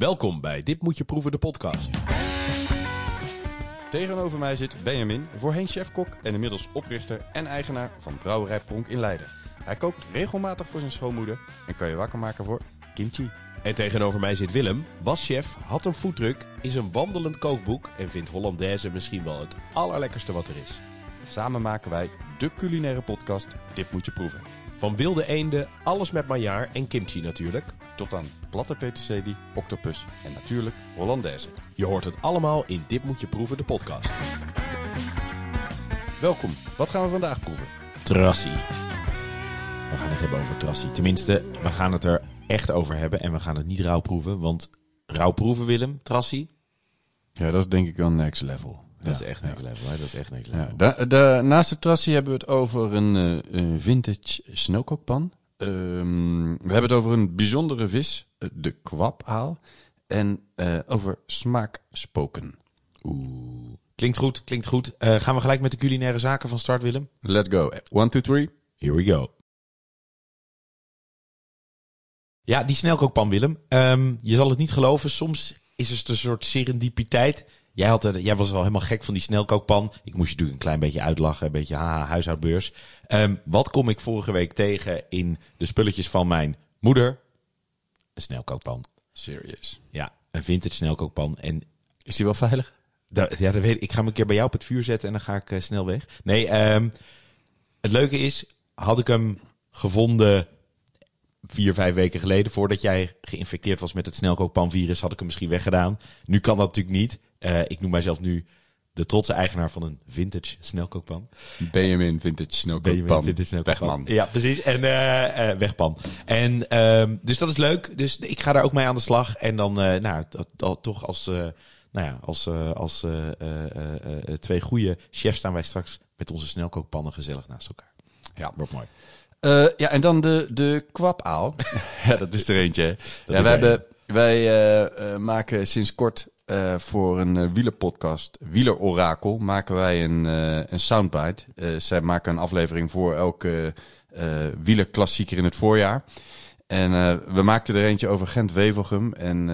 Welkom bij Dit Moet Je Proeven, de podcast. Tegenover mij zit Benjamin, voorheen chefkok en inmiddels oprichter en eigenaar van Brouwerij Pronk in Leiden. Hij kookt regelmatig voor zijn schoonmoeder en kan je wakker maken voor kimchi. En tegenover mij zit Willem, was chef, had een foodtruck, is een wandelend kookboek en vindt Hollandaise misschien wel het allerlekkerste wat er is. Samen maken wij de culinaire podcast Dit Moet Je Proeven. Van wilde eenden, alles met maillard en kimchi natuurlijk. Tot aan platte peterselie, octopus en natuurlijk Hollandaise. Je hoort het allemaal in Dit Moet Je Proeven, de podcast. Welkom, wat gaan we vandaag proeven? Trassie. We gaan het hebben over trassie. Tenminste, we gaan het er echt over hebben en we gaan het niet rauw proeven. Want rauw proeven, Willem, trassie, Ja, dat is denk ik wel next level. Dat is echt next level. Hè? Dat is echt next Ja, level. naast de trassie hebben we het over een, eh, vintage snelkookpan. Ehm, we hebben het over een bijzondere vis, eh, de kwapaal. En eh, over smaakspoken. Oeh. Klinkt goed, klinkt goed. Gaan we gelijk met de culinaire zaken van start, Willem? Let's go. One, two, three. Here we go. Ja, die snelkookpan, Willem. Ehm, je zal het niet geloven, soms is het een soort serendipiteit. Jij, had er, jij was al helemaal gek van die snelkookpan. Ik moest je natuurlijk een klein beetje uitlachen, een beetje haha, huishoudbeurs. Ehm, wat kom ik vorige week tegen in de spulletjes van mijn moeder? Een snelkookpan. Serious. Ja, een vintage snelkookpan. En Is die wel veilig? Ja, dat weet ik. Ik ga hem een keer bij jou op het vuur zetten en dan ga ik eh, snel weg. Nee, ehm, het leuke is, had ik hem gevonden vier, vijf weken geleden, voordat jij geïnfecteerd was met het snelkookpanvirus, had ik hem misschien weggedaan. Nu kan dat natuurlijk niet. Eh, ik noem mijzelf nu de trotse eigenaar van een vintage snelkookpan. Benjamin vintage snelkookpan. vintage snelkookpan? Wegman. Ja, precies. En eh, eh, wegpan. En ehm, dus dat is leuk. Dus ik ga daar ook mee aan de slag. En dan, nou, toch als, nou ja, als, als twee goede chefs staan wij straks met onze snelkookpannen gezellig naast elkaar. Ja. Wordt mooi. Eh, ja, en dan de, de kwapaal. ja, dat is er eentje. hè. ja, wij hebben, wij eh, eh, maken sinds kort voor een wielerpodcast, Wielerorakel, maken wij een, een soundbite. Zij maken een aflevering voor elke wielerklassieker in het voorjaar. En we maakten er eentje over Gent-Wevelgem. En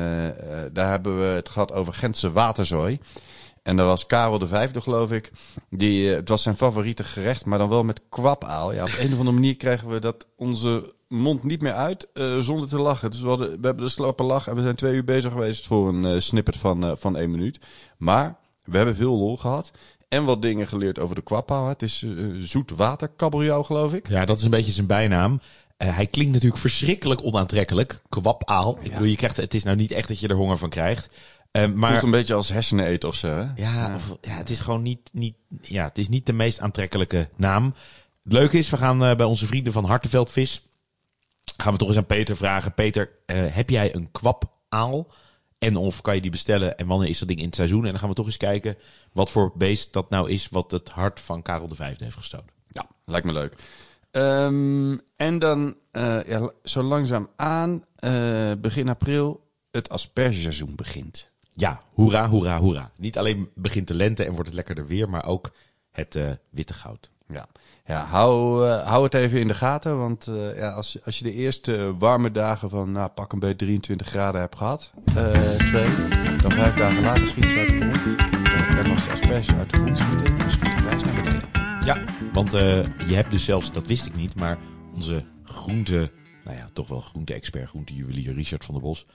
daar hebben we het gehad over Gentse waterzooi. En dat was Karel de Vijfde, geloof ik. Die, eh, het was zijn favoriete gerecht, maar dan wel met kwapaal. Ja, op een of andere manier kregen we dat onze mond niet meer uit eh, zonder te lachen. Dus we, hadden, we hebben de slappe lach en we zijn twee uur bezig geweest voor een eh, snippet van, van één minuut. Maar we hebben veel lol gehad. En wat dingen geleerd over de kwapaal. Het is zoet water geloof ik. Ja, dat is een beetje zijn bijnaam. Hij klinkt natuurlijk verschrikkelijk onaantrekkelijk. Kwapaal. Ik bedoel, je krijgt, het is nou niet echt dat je er honger van krijgt. Eh, maar Voelt een beetje als hersenen eten of zo, hè? Ja, Of, ja, het is gewoon niet, niet, ja, het is niet de meest aantrekkelijke naam. Het leuke is, we gaan eh, bij onze vrienden van Hartenveldvis, gaan we toch eens aan Peter vragen. Peter, eh, heb jij een kwapaal? En of kan je die bestellen en wanneer is dat ding in het seizoen? En dan gaan we toch eens kijken wat voor beest dat nou is wat het hart van Karel de Vijfde heeft gestolen. Ja, lijkt me leuk. Ehm, en dan ja, zo langzaam aan, begin april, het aspergeseizoen begint. Ja, hoera, hoera, hoera. Niet alleen begint de lente en wordt het lekkerder weer, maar ook het eh, witte goud. Ja, ja hou, eh, hou het even in de gaten. Want eh, ja, als, als je de eerste warme dagen van nou, pak een beetje 23 graden hebt gehad, eh, twee, dan vijf dagen later schiet ze uit de grond. En als de asperges uit de grond schieten, dan schiet de prijs naar beneden. Ja, want je hebt dus zelfs, dat wist ik niet, maar onze groente, nou ja, toch wel groente-expert, groente-juwelier Richard van der Bos,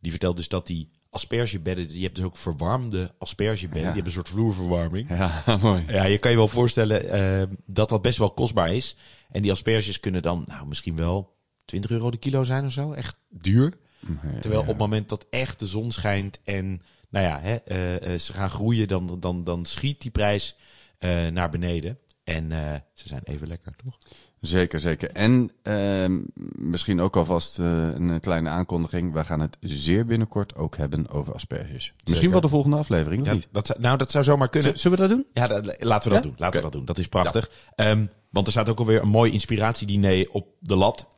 die vertelt dus dat die aspergebedden, je hebt dus ook verwarmde aspergebedden, Ja. die hebben een soort vloerverwarming. Ja, mooi. Ja, je kan je wel voorstellen eh, dat dat best wel kostbaar is. En die asperges kunnen dan, nou, misschien wel 20 euro de kilo zijn of zo. Echt duur. Terwijl op het moment dat echt de zon schijnt en nou ja, hè, eh, eh, ze gaan groeien, dan, dan, dan schiet die prijs naar beneden. En ze zijn even lekker, toch? Zeker, zeker. En ehm, misschien ook alvast eh, een kleine aankondiging. We gaan het zeer binnenkort ook hebben over asperges. Misschien wel de volgende aflevering, of niet? dat, zou- nou, dat zou zomaar kunnen. Z- Zullen we dat doen? Ja, dat- laten we dat Ja? doen. Laten we dat doen. Dat is prachtig. Ehm, want er staat ook alweer een mooi inspiratiediner op de lat.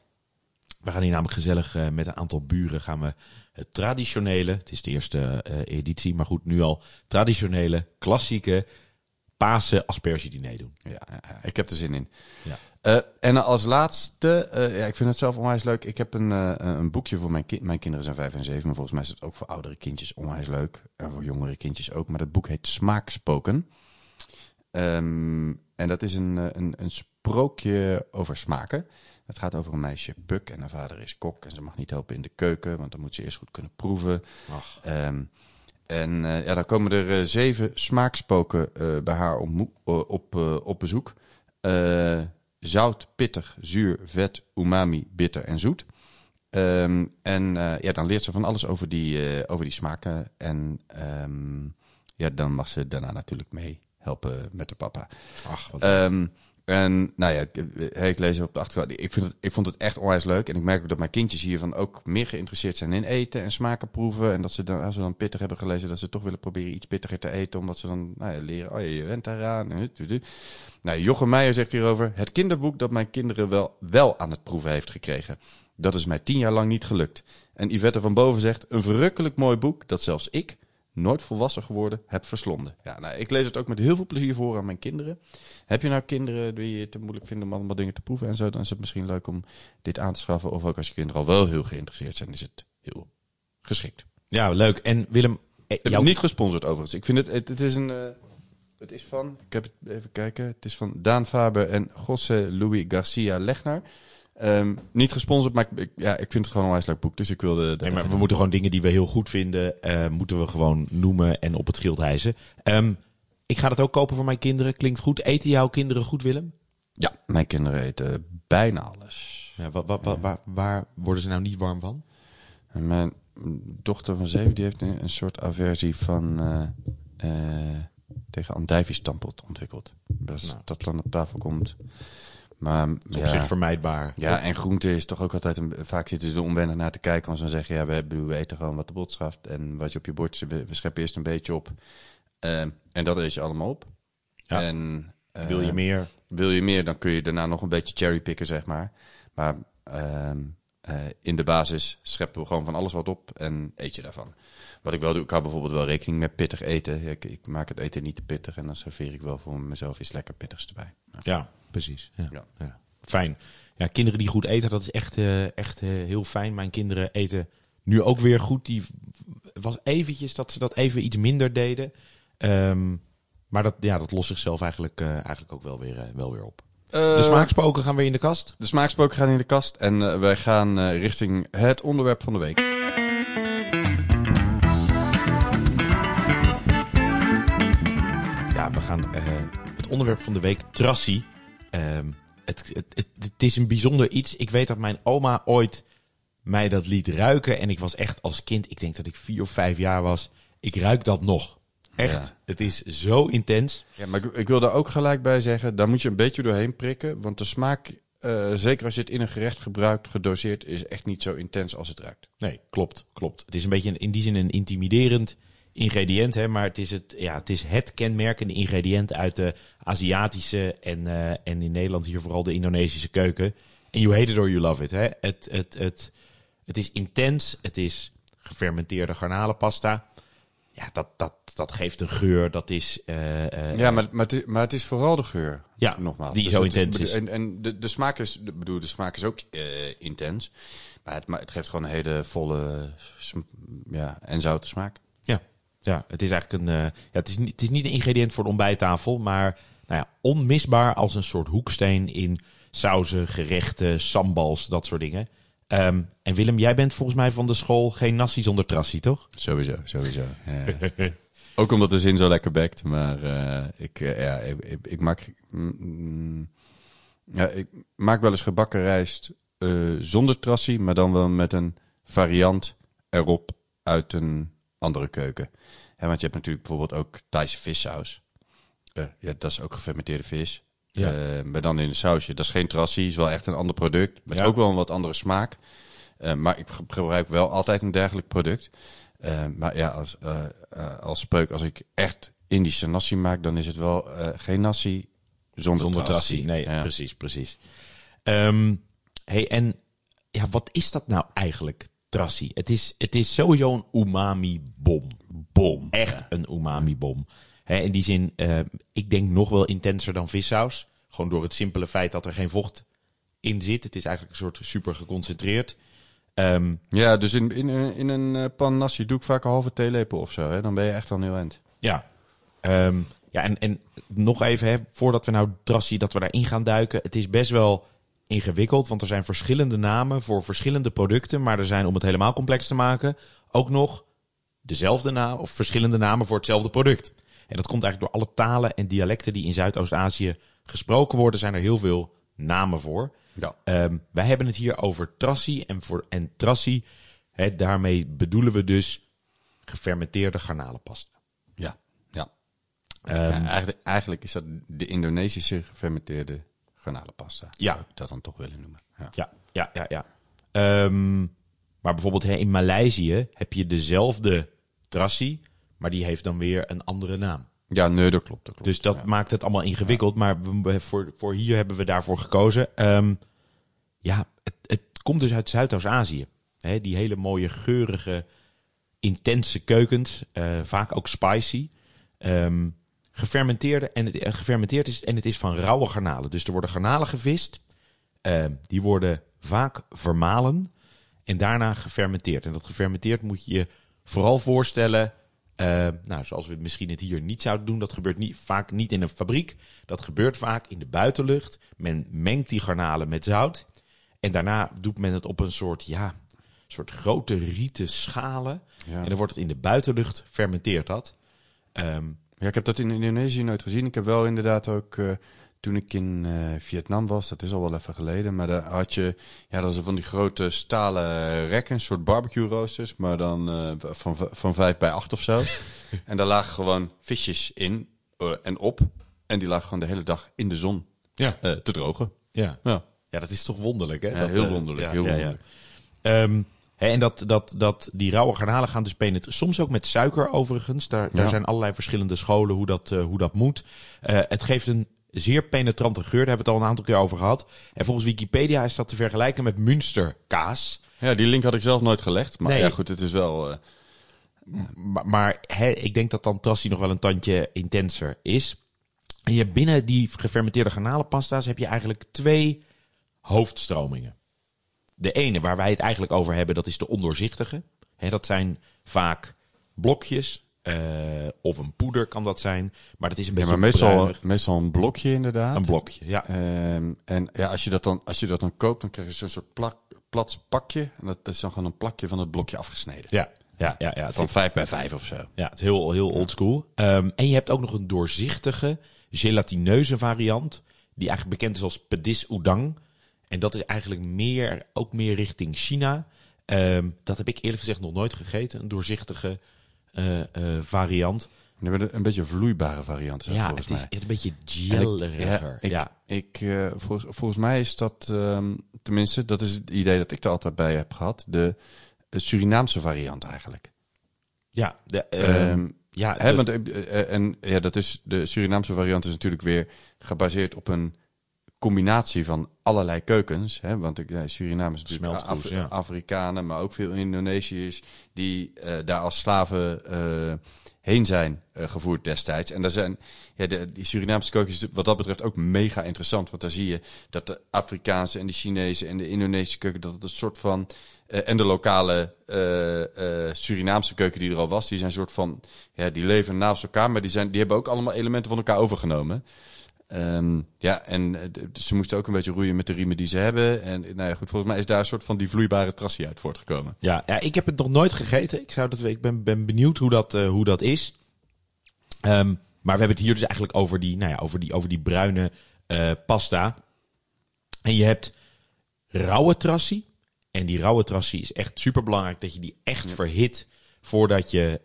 We gaan hier namelijk gezellig eh, met een aantal buren gaan we het traditionele, het is de eerste eh, editie, maar goed, nu al traditionele, klassieke Pasen aspergediner doen. Ja, ik heb er zin in. Ja. Eh, en als laatste, eh, ja, ik vind het zelf onwijs leuk. Ik heb een, eh, een boekje voor mijn kind. Mijn kinderen zijn vijf en zeven, maar volgens mij is het ook voor oudere kindjes onwijs leuk. En voor jongere kindjes ook. Maar dat boek heet Smaakspoken. Ehm, en dat is een, een, een sprookje over smaken. Het gaat over een meisje, Puk, en haar vader is kok. En ze mag niet helpen in de keuken, want dan moet ze eerst goed kunnen proeven. Ach. Ehm, en ja, dan komen er zeven smaakspoken bij haar op, op bezoek. Zout, pittig, zuur, vet, umami, bitter en zoet. Ehm, en eh, ja, dan leert ze van alles over die, eh, over die smaken. En ehm, ja, dan mag ze daarna natuurlijk mee helpen met de papa. Ach, wat Ehm, en nou ja, ik, eh, lees op de achtergrond. Ik, vind het, ik vond het echt onwijs leuk. En ik merk ook dat mijn kindjes hiervan ook meer geïnteresseerd zijn in eten en smaken proeven. En dat ze dan, als ze dan pittig hebben gelezen, dat ze toch willen proberen iets pittiger te eten. Omdat ze dan nou ja, leren, oh ja, je went hut. Nou, Jochem Meijer zegt hierover, het kinderboek dat mijn kinderen wel, wel aan het proeven heeft gekregen. Dat is mij tien jaar lang niet gelukt. En Yvette van Boven zegt, een verrukkelijk mooi boek dat zelfs ik, nooit volwassen geworden, heb verslonden. Ja, nou, ik lees het ook met heel veel plezier voor aan mijn kinderen. Heb je nou kinderen die je te moeilijk vinden om allemaal dingen te proeven en zo, dan is het misschien leuk om dit aan te schaffen. Of ook als je kinderen al wel heel geïnteresseerd zijn, is het heel geschikt. Ja, leuk. En Willem, eh, Ik heb het niet gesponsord overigens. Ik vind het, het, het is een, eh, het is van, ik heb het even kijken, het is van Daan Faber en José Louis Garcia Legner. Ehm, niet gesponsord, maar ik, ja, ik vind het gewoon een wijs leuk boek, dus ik wilde... Nee, maar we moeten gewoon dingen die we heel goed vinden, eh, moeten we gewoon noemen en op het schild hijsen. Ehm, ik ga dat ook kopen voor mijn kinderen. Klinkt goed. Eten jouw kinderen goed, Willem? Ja, mijn kinderen eten bijna alles. Ja, wat, wat, wat- waar, waar worden ze nou niet warm van? Mijn dochter van zeven die heeft een, een soort aversie van eh, eh, tegen andijviestampot ontwikkeld. Dus Nou. dat dan op tafel komt. Maar is op ja, zich vermijdbaar. ja, en groente is toch ook altijd een, vaak zitten ze er onwennig naar te kijken. Want ze dan zeggen, ja, we, bedoel, we eten gewoon wat de bot schaft. En wat je op je bord zet, we, we scheppen eerst een beetje op. Eh, en dat eet je allemaal op. Ja. En, eh, Wil je meer? wil je meer, dan kun je daarna nog een beetje cherrypicken, zeg maar. Maar ehm, eh, in de basis scheppen we gewoon van alles wat op en eet je daarvan. Wat ik wel doe, ik hou bijvoorbeeld wel rekening met pittig eten. Ik, ik maak het eten niet te pittig en dan serveer ik wel voor mezelf iets lekker pittigs erbij. Ja. Ja, precies. Ja. Ja. Ja. Fijn. Ja, kinderen die goed eten, dat is echt, eh, echt eh, heel fijn. Mijn kinderen eten nu ook weer goed. Die was eventjes dat ze dat even iets minder deden. Ehm, maar dat, ja, dat lost zichzelf eigenlijk, eh, eigenlijk ook wel weer, wel weer op. De smaakspoken gaan weer in de kast. De smaakspoken gaan in de kast en wij gaan richting het onderwerp van de week. Ja, we gaan het onderwerp van de week, trassie. Ehm, het, het, het, het is een bijzonder iets. Ik weet dat mijn oma ooit mij dat liet ruiken. En ik was echt als kind, ik denk dat ik vier of vijf jaar was. Ik ruik dat nog. Echt. Ja. Het is zo intens. Ja, maar ik, ik wil daar ook gelijk bij zeggen, daar moet je een beetje doorheen prikken. Want de smaak, eh, zeker als je het in een gerecht gebruikt, gedoseerd, is echt niet zo intens als het ruikt. Nee, klopt, klopt. Het is een beetje in die zin een intimiderend ingrediënt, hè, maar het is het, ja, het is het kenmerkende ingrediënt uit de Aziatische en, eh, en in Nederland hier vooral de Indonesische keuken. En you hate it or you love it. Hè. Het, het, het, het is intens, het is gefermenteerde garnalenpasta. Ja, dat, dat, dat geeft een geur, dat is... eh, eh, Ja, maar, maar, het is, maar het is vooral de geur. Ja, nogmaals. die Dus zo intens is. En, en de, de smaak is, de, bedoel, de smaak is ook intens. Maar het, maar het geeft gewoon een hele volle ja, en zoute smaak. Ja, ja het is eigenlijk een. eh, ja, het, is niet, het is niet een ingrediënt voor de ontbijttafel, maar nou ja, onmisbaar als een soort hoeksteen in sauzen, gerechten, sambals, dat soort dingen. Ehm, en Willem, jij bent volgens mij van de school geen nasi zonder trassie, toch? Sowieso, sowieso. Ja. ook omdat de zin zo lekker bekt. Maar eh, ik, eh, ja, ik, ik, ik maak, mm, mm, ja, ik maak wel eens gebakken rijst zonder trassie, maar dan wel met een variant erop uit een andere keuken. Hè, want je hebt natuurlijk bijvoorbeeld ook Thaise vissaus. Eh, ja, dat is ook gefermenteerde vis. Ja. Eh, maar dan in een sausje. Dat is geen trassie, is wel echt een ander product. Met Ja. ook wel een wat andere smaak. Eh, maar ik ge- gebruik wel altijd een dergelijk product. Maar ja, als, als spreuk, als ik echt Indische nasi maak, dan is het wel geen nasi zonder, Zonder trassie. Nee, Ja. precies, precies. Ehm, hey, en ja, wat is dat nou eigenlijk, trassie? Het is, het is sowieso een umami-bom. Bom. Echt een umami-bom. In die zin, eh, ik denk nog wel intenser dan vissaus. Gewoon door het simpele feit dat er geen vocht in zit. Het is eigenlijk een soort super geconcentreerd. Ehm, Ja, dus in, in, in een eh, pan nasi doe ik vaak een halve theelepel of zo. Hè? Dan ben je echt al heel eind. ja. Ehm, ja, en, en nog even, hè, voordat we nou Trassi, dat we daarin gaan duiken. Het is best wel ingewikkeld, want er zijn verschillende namen voor verschillende producten. Maar er zijn, om het helemaal complex te maken, ook nog dezelfde naam of verschillende namen voor hetzelfde product. En dat komt eigenlijk door alle talen en dialecten die in Zuidoost-Azië gesproken worden, zijn er heel veel namen voor. Ja. Ehm, wij hebben het hier over trassi. En, voor, en trassi, hè, daarmee bedoelen we dus gefermenteerde garnalenpasta. Ja. Ja. Ehm, Ja, eigenlijk, eigenlijk is dat de Indonesische gefermenteerde garnalenpasta. Ja. Zou ik dat dan toch willen noemen. Ja. Ja, ja, ja, ja. Ehm, maar bijvoorbeeld hè, in Maleisië heb je dezelfde trassi, maar die heeft dan weer een andere naam. Ja, nee, dat klopt. Dat klopt. Dus dat maakt het allemaal ingewikkeld. Maar we- voor, voor hier hebben we daarvoor gekozen. Ehm, ja, het, het komt dus uit Zuidoost-Azië. Die hele mooie, geurige, intense keukens. eh, vaak ook spicy. Ehm, gefermenteerde en het, eh, gefermenteerd is en het is van rauwe garnalen. Dus er worden garnalen gevist. Ehm, die worden vaak vermalen en daarna gefermenteerd. En dat gefermenteerd moet je je vooral voorstellen. eh, nou, zoals we misschien het hier niet zouden doen. Dat gebeurt niet, vaak niet in een fabriek. Dat gebeurt vaak in de buitenlucht. Men mengt die garnalen met zout. En daarna doet men het op een soort, ja, soort grote rieten schalen. Ja. En dan wordt het in de buitenlucht fermenteerd dat. Ehm, Ja, ik heb dat in Indonesië nooit gezien. Ik heb wel inderdaad ook, eh, toen ik in eh, Vietnam was, dat is al wel even geleden, maar daar had je, ja, dat van die grote stalen rekken, een soort barbecue roosters, maar dan eh, van, van vijf bij acht of zo. en daar lagen gewoon visjes in en op. En die lagen gewoon de hele dag in de zon ja. te drogen. ja. Ja. Ja, dat is toch wonderlijk, hè? Ja, Dat, heel wonderlijk, heel wonderlijk. Ehm, en dat, dat, dat, die rauwe garnalen gaan dus penetreren. Soms ook met suiker overigens. Daar, daar Ja. zijn allerlei verschillende scholen hoe dat, eh, hoe dat moet. Eh, het geeft een zeer penetrante geur. Daar hebben we het al een aantal keer over gehad. En volgens Wikipedia is dat te vergelijken met Münsterkaas. Ja, die link had ik zelf nooit gelegd, maar Nee. ja goed, het is wel... eh, Maar, ik denk dat dan Trassi nog wel een tandje intenser is. En je binnen die gefermenteerde garnalenpasta's heb je eigenlijk twee hoofdstromingen. De ene waar wij het eigenlijk over hebben, dat is de ondoorzichtige. Hè, dat zijn vaak blokjes eh, of een poeder kan dat zijn. Maar dat is een ja, beetje maar meestal, bruinig. meestal een blokje inderdaad. Een blokje, ja. Ehm, en ja, als je, dat dan, als je dat dan koopt, dan krijg je zo'n soort plak, plat pakje. En dat is dan gewoon een plakje van het blokje afgesneden. Ja, ja, ja, ja. Van 5 bij 5 of zo. Ja, het is heel, heel oldschool. Ehm en je hebt ook nog een doorzichtige, gelatineuze variant. Die eigenlijk bekend is als pedis udang. En dat is eigenlijk meer, ook meer richting China. Ehm, dat heb ik eerlijk gezegd nog nooit gegeten. Een doorzichtige eh, eh, variant. Een beetje vloeibare variant. is Ja, volgens het is mij. een beetje ik- ik, Ja, ik, eh, volgens, volgens mij is dat, ehm, tenminste, dat is het idee dat ik er altijd bij heb gehad. De Surinaamse variant eigenlijk. ja, de, ehm, ja, Hè, de- want, en ja, dat is, de Surinaamse variant is natuurlijk weer gebaseerd op een combinatie van allerlei keukens. Hè? Want ik- ja, Suriname is natuurlijk Af- ja. Afrikanen, maar ook veel Indonesiërs die eh, daar als slaven eh, heen zijn eh, gevoerd destijds. En daar zijn, ja, de, die Surinaamse keuken is wat dat betreft ook mega interessant. Want daar zie je dat de Afrikaanse en de Chinese en de Indonesische keuken, dat het een soort van... en de lokale Surinaamse keuken die er al was, die zijn een soort van... Ja, die leven naast elkaar, maar die, zijn, die hebben ook allemaal elementen van elkaar overgenomen. Ehm, ja, en eh, ze moesten ook een beetje roeien met de riemen die ze hebben. En nou ja, goed, volgens mij is daar een soort van die vloeibare trassie uit voortgekomen. Ja, ja, ik heb het nog nooit gegeten. Ik, zou dat, ik ben, ben benieuwd hoe dat, eh, hoe dat is. Ehm, maar we hebben het hier dus eigenlijk over die, nou ja, over die, over die bruine eh, pasta. En je hebt rauwe trassie. En die rauwe trassie is echt super belangrijk dat je die echt verhit voordat je,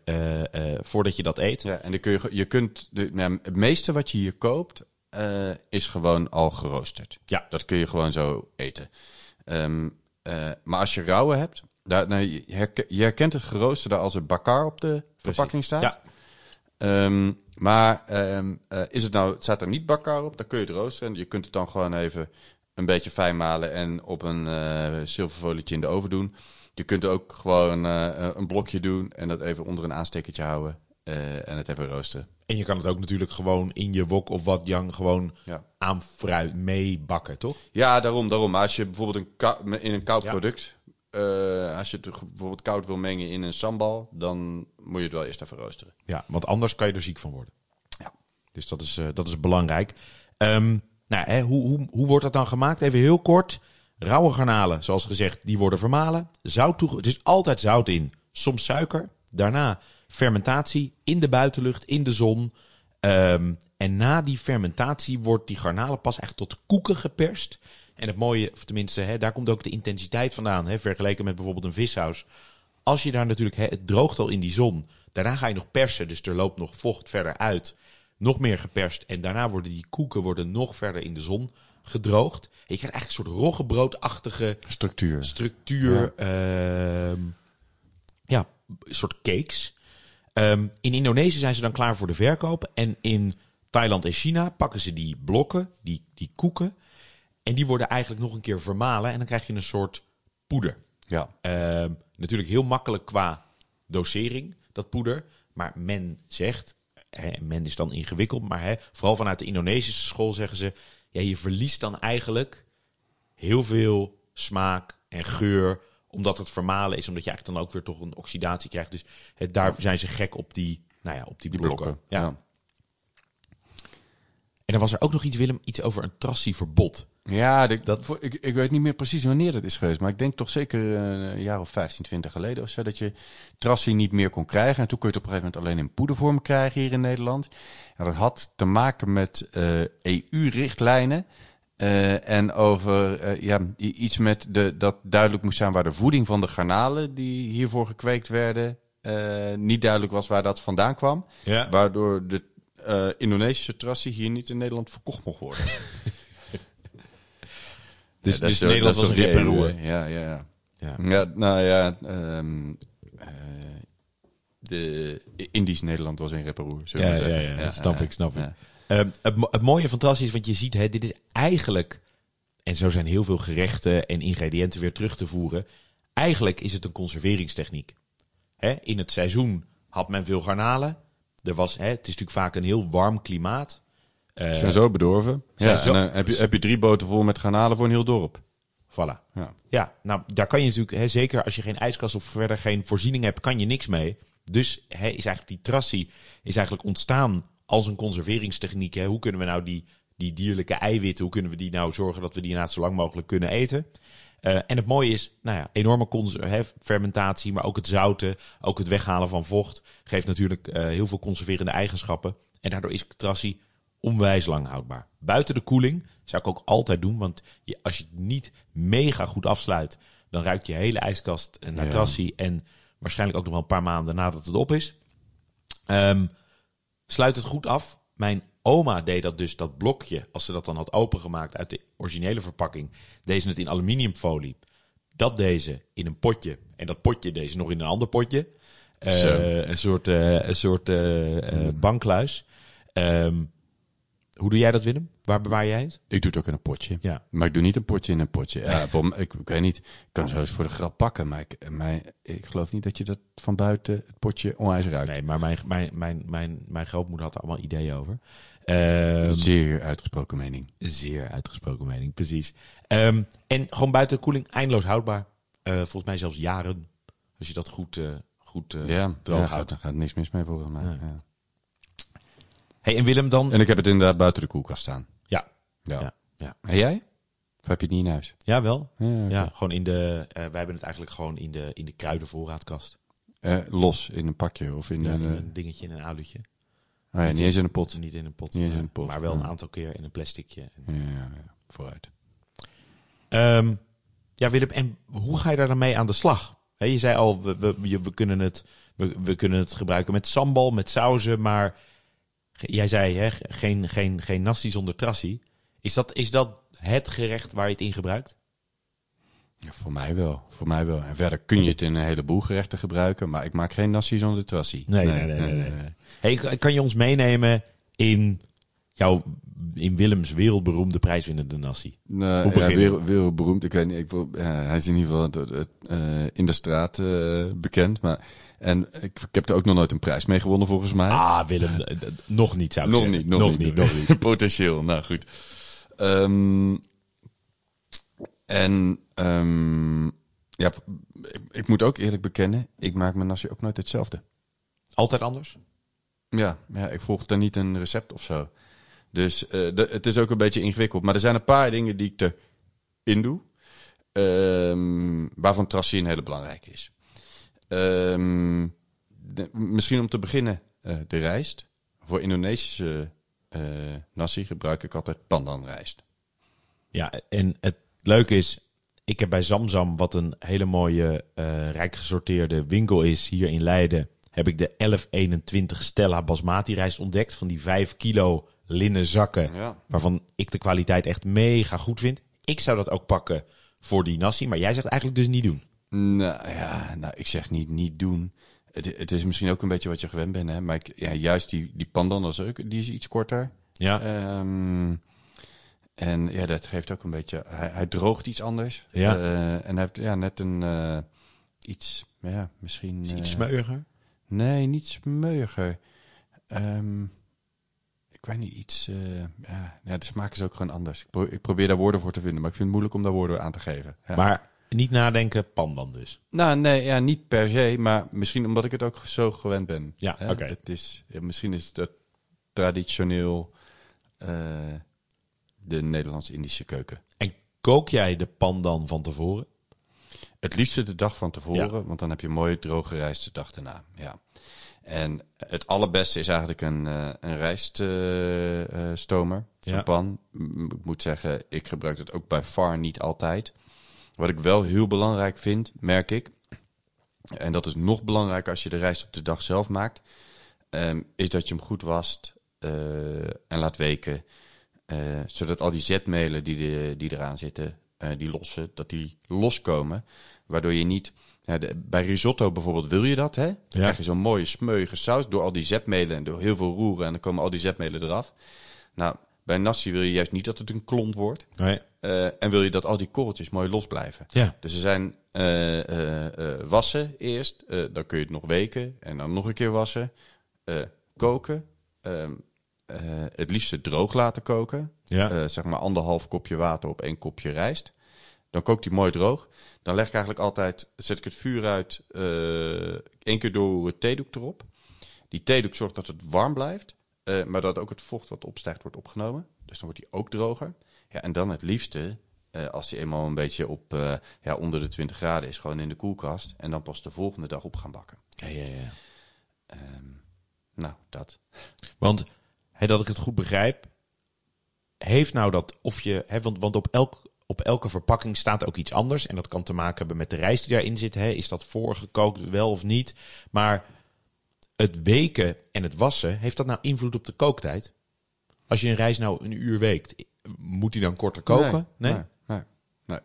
voordat je dat eet. Ja, en dan kun je, je kunt, de, nou, het meeste wat je hier koopt, eh, is gewoon al geroosterd. Ja. Dat kun je gewoon zo eten. Ehm, eh, maar als je rauwe hebt, daar, nou, je, herke- je herkent het geroosterde als er bakar op de verpakking staat. Ja, Ehm, maar ehm, eh, is het nou, staat er niet bakkar op, dan kun je het roosteren. En je kunt het dan gewoon even een beetje fijn malen en op een eh zilverfolietje in de oven doen. Je kunt ook gewoon een blokje doen en dat even onder een aanstekertje houden. Eh, en het even roosteren. En je kan het ook natuurlijk gewoon in je wok of wat Jan gewoon Ja. aan fruit meebakken, toch? Ja, daarom, daarom. Maar als je bijvoorbeeld een kou- in een koud Ja. product, eh, als je het bijvoorbeeld koud wil mengen in een sambal, dan moet je het wel eerst even roosteren. Ja, want anders kan je er ziek van worden. Ja. Dus dat is, eh, dat is belangrijk. Ehm, nou, hè, hoe, hoe, hoe wordt dat dan gemaakt? Even heel kort. Rauwe garnalen, zoals gezegd, die worden vermalen. Zout toe, er is altijd zout in. Soms suiker. Daarna fermentatie in de buitenlucht, in de zon. Ehm, en na die fermentatie wordt die garnalen pas echt tot koeken geperst. En het mooie, of tenminste, hè, daar komt ook de intensiteit vandaan. Hè, vergeleken met bijvoorbeeld een vissaus. Als je daar natuurlijk, hè, het droogt al in die zon. Daarna ga je nog persen, dus er loopt nog vocht verder uit. Nog meer geperst. En daarna worden die koeken worden nog verder in de zon gedroogd. En je krijgt eigenlijk een soort roggebroodachtige Structuur. structuur. ehm, Ja, een soort cakes. Ehm, in Indonesië zijn ze dan klaar voor de verkoop. En in Thailand en China pakken ze die blokken, die, die koeken. En die worden eigenlijk nog een keer vermalen. En dan krijg je een soort poeder. Ja. Ehm, natuurlijk heel makkelijk qua dosering, dat poeder. Maar men zegt, hè, men is dan ingewikkeld, maar hè, vooral vanuit de Indonesische school zeggen ze... Ja, je verliest dan eigenlijk heel veel smaak en geur, omdat het vermalen is. Omdat je eigenlijk dan ook weer toch een oxidatie krijgt. Dus daar zijn ze gek op die, nou ja, op die, Die blokken. blokken. Ja. Ja. En dan was er ook nog iets, Willem, iets over een trassieverbod. Ja, de- dat, voor- ik, ik weet niet meer precies wanneer dat is geweest. Maar ik denk toch zeker eh, een jaar of 15, 20 geleden of zo. Dat je trassie niet meer kon krijgen. En toen kon je het op een gegeven moment alleen in poedervorm krijgen hier in Nederland. En dat had te maken met eh, EU-richtlijnen. Eh, en over eh, ja, iets met de, dat duidelijk moest zijn waar de voeding van de garnalen die hiervoor gekweekt werden. eh, niet duidelijk was waar dat vandaan kwam. Ja. Waardoor de Indonesische trassie hier niet in Nederland verkocht mocht worden. Dus, Ja, dus zo- Nederland was een rip en roer. Ja, ja, ja. Ja. Ja, nou ja, ehm, eh, de Indisch Nederland was in Reparoer. Ja, ja, ja, dat snap ik, snap ik. Ehm, het, het mooie is, want je ziet, hè, dit is eigenlijk, en zo zijn heel veel gerechten en ingrediënten weer terug te voeren. Eigenlijk is het een conserveringstechniek. Hè, in het seizoen had men veel garnalen. Er was, hè, het is natuurlijk vaak een heel warm klimaat. Eh, Ze zijn zo bedorven. zijn Ja, zo- en dan heb je, heb je drie boten vol met garnalen voor een heel dorp. Voilà. Ja. Ja, nou, daar kan je natuurlijk, hè, zeker als je geen ijskast of verder geen voorziening hebt, kan je niks mee. Dus hè, is eigenlijk die trassie is eigenlijk ontstaan als een conserveringstechniek. Hè. Hoe kunnen we nou die, die dierlijke eiwitten, hoe kunnen we die nou zorgen dat we die inderdaad zo lang mogelijk kunnen eten? Eh, en het mooie is, nou ja, enorme hè, fermentatie, maar ook het zouten, ook het weghalen van vocht, geeft natuurlijk eh, heel veel conserverende eigenschappen. En daardoor is trassie onwijs lang houdbaar. Buiten de koeling zou ik ook altijd doen, want je, als je het niet mega goed afsluit, dan ruikt je hele ijskast naar Ja. trassie en waarschijnlijk ook nog wel een paar maanden nadat het op is. Ehm, sluit het goed af. Mijn oma deed dat dus, dat blokje, als ze dat dan had opengemaakt uit de originele verpakking, deed ze het in aluminiumfolie. Dat deed ze in een potje. En dat potje deed ze nog in een ander potje. Eh, een soort, eh, een soort eh, eh, bankluis. Ehm, hoe doe jij dat, Willem? Waar bewaar jij het? Ik doe het ook in een potje. Ja. Maar ik doe niet een potje in een potje. Ja, voor, ik, ik weet niet. Ik kan zo eens voor de grap pakken. Maar ik, mij, ik geloof niet dat je dat van buiten het potje onwijs ruikt. Nee, maar mijn, mijn, mijn, mijn, mijn grootmoeder had er allemaal ideeën over. Een zeer uitgesproken mening. Zeer uitgesproken mening, precies. Ehm, en gewoon buiten de koeling eindeloos houdbaar. Eh, volgens mij zelfs jaren. Als je dat goed, eh, goed eh, ja, droog ja, houdt. gaat, gaat niks mis mee volgens mij. Ja. Hey, en Willem dan? En ik heb het inderdaad buiten de koelkast staan. Ja. Ja. Ja, ja. En jij? Of heb je het niet in huis? ja, wel. Ja, gewoon in de. eh, wij hebben het eigenlijk gewoon in de, in de kruidenvoorraadkast. Eh, los in een pakje of in Ja, een... in eh, een dingetje in een aluutje. oh ja, niet eens in een pot. Niet in een pot. Niet eens in een pot, Maar wel een aantal keer in een plasticje. Ja, vooruit. Ehm, ja, Willem, en hoe ga je daar dan mee aan de slag? Je zei al, we, we, we, kunnen het, we, we kunnen het gebruiken met sambal, met sauzen, maar jij zei hè, ge- geen, geen, geen nasi zonder trassie. Is dat, is dat het gerecht waar je het in gebruikt? Ja, voor mij wel. Voor mij wel. En verder kun je het in een heleboel gerechten gebruiken, maar ik maak geen nasi zonder trassie. Hey, kan- kan je ons meenemen in jouw in Willems wereldberoemde prijswinnende nasi? Nee, Hoe ja, beginnen we? weer, wereldberoemd. Ik weet niet, ik, ja, hij is in ieder geval eh, in de straat eh, bekend. Maar, en ik, ik heb er ook nog nooit een prijs mee gewonnen volgens mij. Ah, Willem, eh, nog niet zou ik nog, zeggen. niet, nog, niet, nog niet. Potentieel, nou goed. Ehm, en ehm, ja, ik, ik moet ook eerlijk bekennen, ik maak mijn nasi ook nooit hetzelfde. Altijd anders? Ja, ja, ik volg daar niet een recept of zo. Dus eh, de- het is ook een beetje ingewikkeld. Maar er zijn een paar dingen die ik erin doe. ehm, waarvan tracé een hele belangrijke is. Ehm, de- misschien om te beginnen eh, de rijst. Voor Indonesische eh, nasi gebruik ik altijd pandan rijst. Ja, en het leuke is, ik heb bij Zamzam, wat een hele mooie, eh rijk gesorteerde winkel is hier in Leiden, heb ik de 1121 Stella Basmati rijst ontdekt. Van die 5 kilo linnen zakken, Ja. waarvan ik de kwaliteit echt mega goed vind. Ik zou dat ook pakken voor die nasi, maar jij zegt eigenlijk dus niet doen. Nou ja, nou, ik zeg niet niet doen. Het, het is misschien ook een beetje wat je gewend bent. Hè? Maar ik, ja, juist die, die pandan, ook, die is iets korter. Ja, Ehm, en ja, dat geeft ook een beetje. Hij, hij droogt iets anders. Ja. Eh, en hij heeft ja, net een eh, iets. Ja, misschien. is iets eh, smeuiger. nee, niet smeuiger. Ehm, ik weet niet, iets. ja, ja, de smaak is ook gewoon anders. Ik, pro- ik probeer daar woorden voor te vinden, maar ik vind het moeilijk om daar woorden aan te geven. Ja. Maar niet nadenken, pandan dus. Nou, nee, ja, niet per se, maar misschien omdat ik het ook zo gewend ben. Ja, oké. Het is, ja, misschien is het traditioneel eh, de Nederlands-Indische keuken. En kook jij de pandan van tevoren? Het liefste de dag van tevoren, want dan heb je mooi droge rijst de dag erna. Ja. En het allerbeste is eigenlijk een, eh een rijststomer, Ja. zo'n pan. Ik moet zeggen, ik gebruik het ook bij far niet altijd. Wat ik wel heel belangrijk vind, merk ik, en dat is nog belangrijker als je de rijst op de dag zelf maakt, ehm, is dat je hem goed wast eh, en laat weken. eh, zodat al die zetmelen die, de, die eraan zitten, eh, die losse, dat die loskomen. Waardoor je niet... De- bij risotto bijvoorbeeld wil je dat, hè? Dan krijg je zo'n mooie smeuïge saus door al die zetmelen en door heel veel roeren. En dan komen al die zetmelen eraf. Nou, bij nasi wil je juist niet dat het een klont wordt. Nee. Eh, en wil je dat al die korreltjes mooi los blijven. Ja. Dus er zijn eh, eh, wassen eerst, dan kun je het nog weken en dan nog een keer wassen. Koken, ehm, eh, het liefst droog laten koken. Ja. Zeg maar anderhalf kopje water op één kopje rijst. Dan kookt die mooi droog. Dan leg ik eigenlijk altijd, zet ik het vuur uit, één keer door het theedoek erop. Die theedoek zorgt dat het warm blijft, maar dat ook het vocht wat opstijgt wordt opgenomen. Dus dan wordt die ook droger. Ja, en dan het liefste, eh, als die eenmaal een beetje op eh, ja, onder de 20 graden is, gewoon in de koelkast. En dan pas de volgende dag op gaan bakken. Ja, ja, ja. Nou, dat. Want dat ik het goed begrijp, heeft nou dat of je, hè, want, want op, elk, op elke verpakking staat ook iets anders. En dat kan te maken hebben met de rijst die daarin zit. Hè. Is dat voorgekookt, wel of niet? Maar het weken en het wassen, heeft dat nou invloed op de kooktijd? Als je een rijst nou een uur weekt, moet die dan korter koken? Nee. Nee, nee, nee.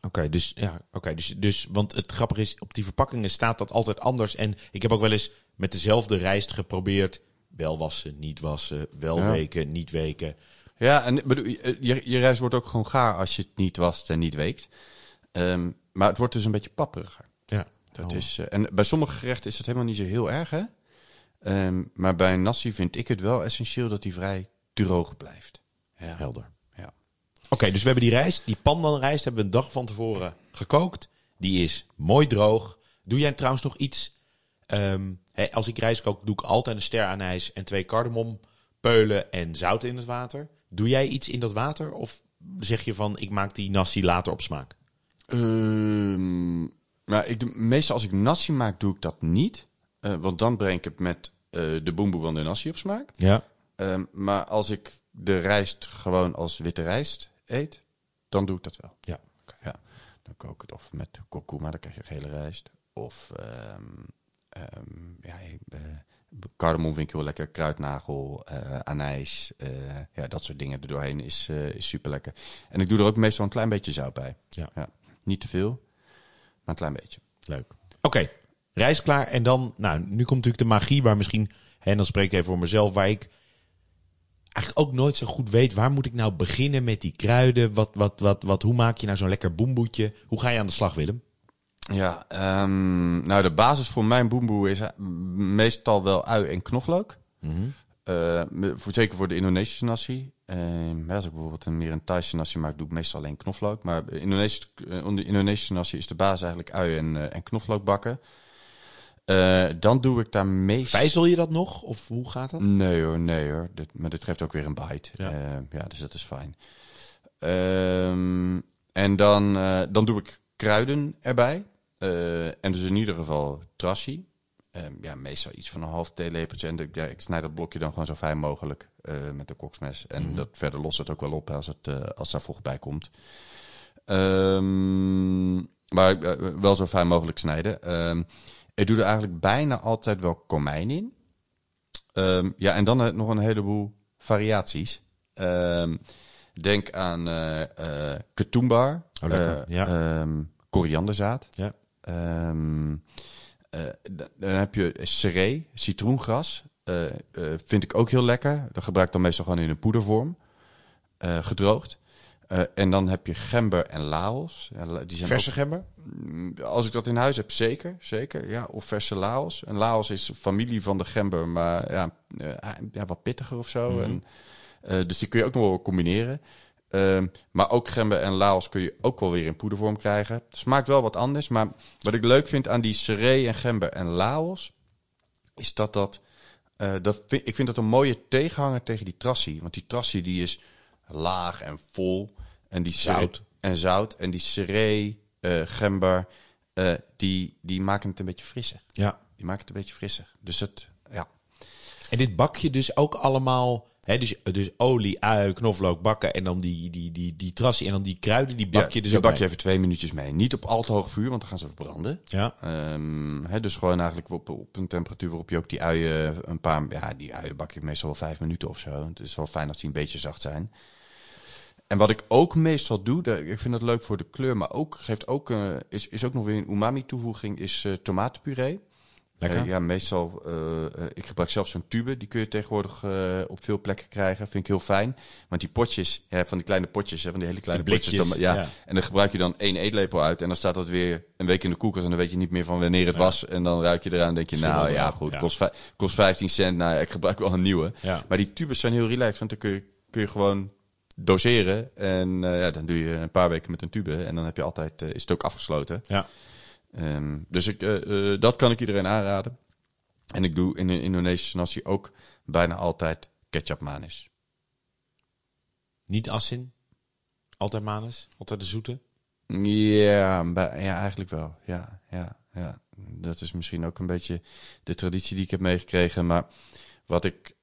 Oké, dus ja, oké, dus, dus want het grappige is, op die verpakkingen staat dat altijd anders. En ik heb ook wel eens met dezelfde rijst geprobeerd, wel wassen, niet wassen, wel Ja. weken, niet weken. Ja, en bedoel, je, je rijst wordt ook gewoon gaar als je het niet wast en niet weekt. Ehm, maar het wordt dus een beetje papperiger. Ja, Dat Oh. is, eh, en bij sommige gerechten is dat helemaal niet zo heel erg, hè? Ehm, maar bij een nasi vind ik het wel essentieel dat die vrij droog blijft. Ja. helder. Ja. Oké, dus we hebben die rijst, die pandanrijst hebben we een dag van tevoren gekookt. Die is mooi droog. Doe jij trouwens nog iets? ehm, hè, als ik rijst kook, doe ik altijd een ster anijs en twee kardemompeulen en zout in het water. Doe jij iets in dat water? Of zeg je van, ik maak die nasi later op smaak? Ehm, maar ik, doe- meestal als ik nasi maak, doe ik dat niet. Eh, want dan breng ik het met eh, de boemboe van de nasi op smaak. Ja. Ehm, maar als ik de rijst gewoon als witte rijst eet, dan doe ik dat wel. Ja. Ja, dan kook ik het of met kurkuma, dan krijg je gele rijst. Of ehm ehm ja, eh, cardamom vind ik heel lekker. Kruidnagel, eh anijs, eh, ja, dat soort dingen er doorheen is, eh, is super lekker. En ik doe er ook meestal een klein beetje zout bij. Ja. Niet te veel, maar een klein beetje. Leuk. Oké, rijst klaar. En dan, nou, nu komt natuurlijk de magie waar misschien, en dan spreek ik even voor mezelf, waar ik eigenlijk ook nooit zo goed weet... waar moet ik nou beginnen met die kruiden? Wat, wat, wat, wat, hoe maak je nou zo'n lekker boemboetje? Hoe ga je aan de slag, Willem? Ja, ehm, nou de basis voor mijn boemboe is eh, meestal wel ui en knoflook. Me- voor, zeker voor de Indonesische nasi. Ja, als ik bijvoorbeeld een, meer een Thaise nasi maak, doe ik meestal alleen knoflook. Maar Indonesische, eh, onder Indonesische nasi is de basis eigenlijk ui en, en knoflook bakken. Eh, dan doe ik daar meestal... Vijzel je dat nog? Of hoe gaat dat? Nee hoor, nee hoor. Dit, maar dit geeft ook weer een bite. Ja. Ja, ja dus dat is fijn. Ehm, en dan, eh, dan doe ik kruiden erbij. Eh, en dus in ieder geval trassi. Ehm, ja, meestal iets van een half theelepeltje. En de, ja, ik snij dat blokje dan gewoon zo fijn mogelijk eh, met de koksmes. En dat verder lost het ook wel op als, het, eh, als daar vocht bij komt. Ehm, maar eh, wel zo fijn mogelijk snijden. Ik doe er eigenlijk bijna altijd wel komijn in. Ehm, ja, en dan nog een heleboel variaties. Ehm, denk aan eh ketumbar, Oh, eh, Ja. ehm, korianderzaad. Ja. Dan heb je seree, citroengras. Vind ik ook heel lekker. Dat gebruik ik dan meestal gewoon in een poedervorm. gedroogd. Eh, en dan heb je gember en laos. Ja, die zijn Verse gember? Mm, Als ik dat in huis heb, zeker. zeker ja. Of verse Laos. En Laos is familie van de gember, maar ja, eh, ja wat pittiger of zo. en, eh, dus die kun je ook nog wel combineren. Ehm, maar ook gember en Laos kun je ook wel weer in poedervorm krijgen. Smaakt wel wat anders. Maar wat ik leuk vind aan die seree en gember en Laos... is dat dat... dat vind, ik vind dat een mooie tegenhanger tegen die trassie. Want die trassie die is laag en vol. En die Zout. en zout. En die seree, eh, gember, eh, die, die maken het een beetje frisser. Ja. Die maken het een beetje frisser. Dus het, ja. En dit bak je dus ook allemaal... Hè, dus, dus olie, ui, knoflook bakken en dan die, die, die, die trassie en dan die kruiden, die bak je dus die bak je even twee minuutjes mee. Niet op al te hoog vuur, want dan gaan ze verbranden. Ja. Ehm, hè, dus gewoon eigenlijk op, op een temperatuur waarop je ook die uien een paar... Ja, die uien bak je meestal wel vijf minuten of zo. Het is wel fijn als die een beetje zacht zijn. En wat ik ook meestal doe, ik vind dat leuk voor de kleur, maar ook geeft ook, eh, is, is ook nog weer een umami toevoeging, is eh, tomatenpuree. Lekker. Eh, ja, meestal, ik gebruik zelf zo'n tube, die kun je tegenwoordig op veel plekken krijgen. Vind ik heel fijn. Want die potjes, van die kleine potjes, hè, van die hele kleine Die potjes. blikjes, dan- ja. ja. En dan gebruik je dan één eetlepel uit en dan staat dat weer een week in de koelkast en dan weet je niet meer van wanneer het was. En dan ruik je eraan en denk je, nou ja, goed, ja. Kost, kost 15 cent. Nou ja, ik gebruik wel een nieuwe. Maar die tubes zijn heel relaxed, want dan kun je, kun je gewoon doseren. En eh, ja, dan doe je een paar weken met een tube en dan heb je altijd, eh, is het ook afgesloten. Ja. Ehm, dus ik, eh, dat kan ik iedereen aanraden. En ik doe in de Indonesische nasi ook bijna altijd ketchup manis. Niet assin. Altijd manus. Altijd de zoete. Ja, ja, eigenlijk wel. Ja, ja, ja. Dat is misschien ook een beetje de traditie die ik heb meegekregen. Maar wat ik,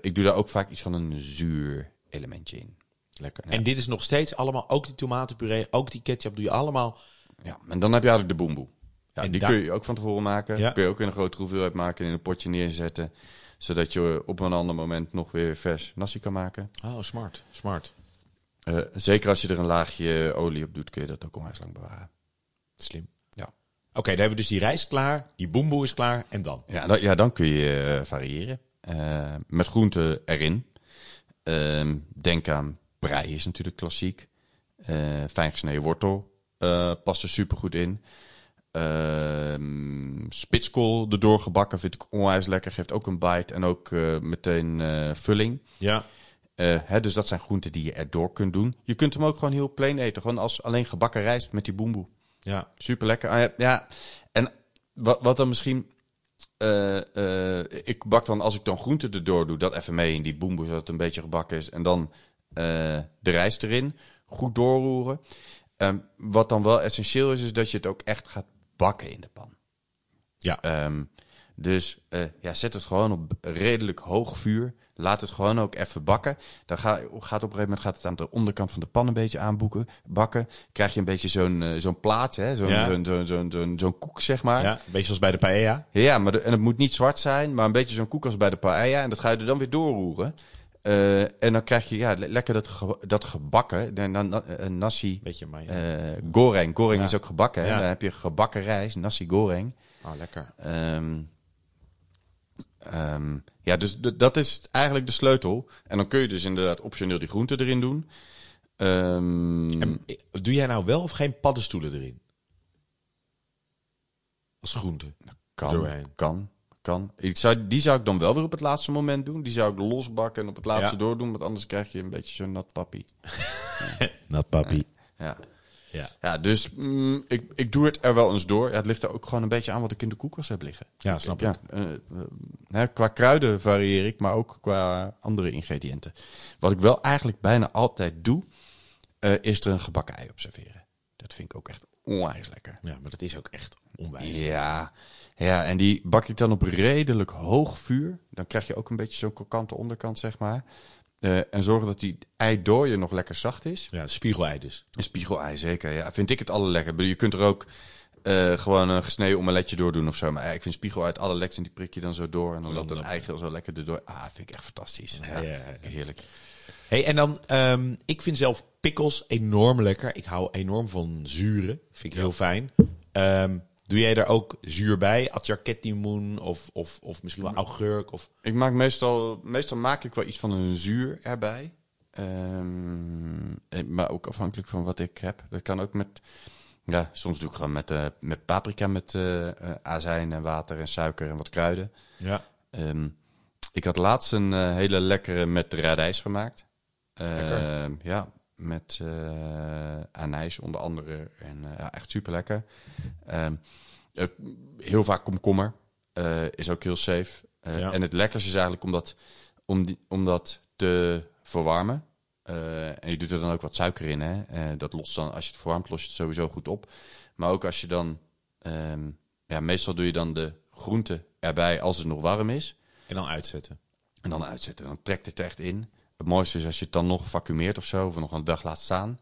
ik doe daar ook vaak iets van een zuur elementje in. Lekker. En dit is nog steeds allemaal, ook die tomatenpuree, ook die ketchup doe je allemaal. Ja, en dan heb je eigenlijk de boemboe. Ja, En die kun je ook van tevoren maken. Ja. Kun je ook in een grote hoeveelheid maken en in een potje neerzetten. Zodat je op een ander moment nog weer vers nasi kan maken. Oh, smart. Smart. Eh, zeker als je er een laagje olie op doet, kun je dat ook onwijs lang bewaren. Slim. Ja. Oké, dan hebben we dus die rijst klaar, die boemboe is klaar en dan? Ja, dan, ja, dan kun je eh, variëren. Eh, met groenten erin. Ehm, denk aan prei is natuurlijk klassiek. Eh fijn gesneden wortel eh, past er super goed in. Ehm spitskool erdoor gebakken vind ik onwijs lekker. Geeft ook een bite en ook eh, meteen eh, vulling. Ja. Hè, dus dat zijn groenten die je erdoor kunt doen. Je kunt hem ook gewoon heel plain eten. Gewoon als alleen gebakken rijst met die boemboe. Ja. Super lekker. ja, en wat, wat dan misschien. Eh, eh, ik bak dan, als ik dan groente erdoor doe, dat even mee in die boemboe, zodat het een beetje gebakken is. En dan eh, de rijst erin. Goed doorroeren. Ehm, wat dan wel essentieel is, is dat je het ook echt gaat bakken in de pan. Ja. Ehm, dus ja, zet het gewoon op redelijk hoog vuur. Laat het gewoon ook even bakken. Dan ga, gaat op een gegeven moment gaat het aan de onderkant van de pan een beetje aanboeken, bakken. Krijg je een beetje zo'n eh, zo'n plaatje, hè? Zo'n Ja. zo'n zo'n zo'n koek, zeg maar. ja. Een beetje zoals bij de paella. Ja, maar de- en het moet niet zwart zijn, maar een beetje zo'n koek als bij de paella. En dat ga je er dan weer doorroeren. Eh, en dan krijg je ja, le- lekker dat, ge- dat gebakken. De, na, na- eh, nasi Beetje maar. eh goreng. Goreng Ja. is ook gebakken. hè. Ja. Dan heb je gebakken rijst, nasi goreng. Oh, lekker. Ehm, Ehm, ja, dus dat is eigenlijk de sleutel. En dan kun je dus inderdaad optioneel die groenten erin doen. Ehm, En, eh, doe jij nou wel of geen paddenstoelen erin? Als groente. kan, doorheen. kan, kan. Ik zou, die zou ik dan wel weer op het laatste moment doen. Die zou ik losbakken en op het laatste Ja. doordoen. Want anders krijg je een beetje zo'n nat papi. Nat papi. Ja. Ja. Ja, dus mm, ik, ik doe het er wel eens door. Ja, het ligt er ook gewoon een beetje aan wat ik in de koelkast heb liggen. Ja, snap ik. Ja, eh, eh, qua kruiden varieer ik, maar ook qua andere ingrediënten. Wat ik wel eigenlijk bijna altijd doe, eh, is er een gebakken ei op serveren. Dat vind ik ook echt onwijs lekker. Ja, maar dat is ook echt onwijs. Ja, ja, en die bak ik dan op redelijk hoog vuur. Dan krijg je ook een beetje zo'n krokante onderkant, zeg maar. Eh, en zorgen dat die eidooier nog lekker zacht is. Ja, spiegelei dus. Een spiegelei, zeker. Ja, vind ik het allerlekker. Je kunt er ook eh, gewoon een gesneden omeletje door doen of zo. Maar ja, ik vind spiegelei het allerlekkerst en die prik je dan zo door. En dan loopt dat eigeel zo lekker erdoor. Ah, vind ik echt fantastisch. Ja, Ja, ja, ja. Heerlijk. Hey, en dan, ehm, ik vind zelf pickles enorm lekker. Ik hou enorm van zuren. Vind ik heel fijn. Ehm, doe jij daar ook zuur bij? Atjarkettimoen of, of, of misschien wel augurk? Of... Ik maak meestal, meestal maak ik wel iets van een zuur erbij. Eh, maar ook afhankelijk van wat ik heb. Dat kan ook met, ja, soms doe ik gewoon met, eh, met paprika, met eh, eh, azijn en water en suiker en wat kruiden. Ja. Ehm, ik had laatst een hele lekkere met radijs gemaakt. Ehm, ja, met eh anijs onder andere. En eh, ja, echt super lekker. heel vaak komkommer. eh, is ook heel safe. Eh, Ja. En het lekkerste is eigenlijk om dat, om die, om dat te verwarmen. Eh, en je doet er dan ook wat suiker in. Hè? Eh, dat lost dan, als je het verwarmt, lost je het sowieso goed op. Maar ook als je dan, ehm, ja, meestal doe je dan de groente erbij als het nog warm is. En dan uitzetten. En dan uitzetten. Dan trekt het er echt in. Het mooiste is als je het dan nog vacuumeert of zo, of nog een dag laat staan.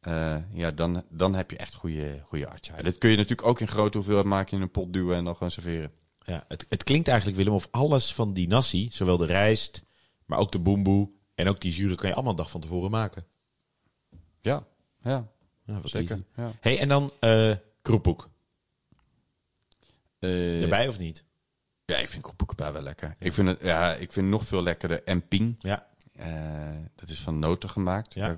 Eh, ja, dan, dan heb je echt goede, goede atja. Dat kun je natuurlijk ook in grote hoeveelheid maken in een pot duwen en dan gewoon serveren. Ja, het, het klinkt eigenlijk, Willem, of alles van die nasi, zowel de rijst, maar ook de boemboe en ook die zuren, kan je allemaal een dag van tevoren maken. Ja, ja, Ja, zeker. Ja. hey, en dan eh kroephoek. Eh, Erbij of niet? ja, ik vind koekboeken bij wel lekker. Ik vind het, ja, ik vind nog veel lekkerder emping. Ja, Eh dat is van noten gemaakt. Ja.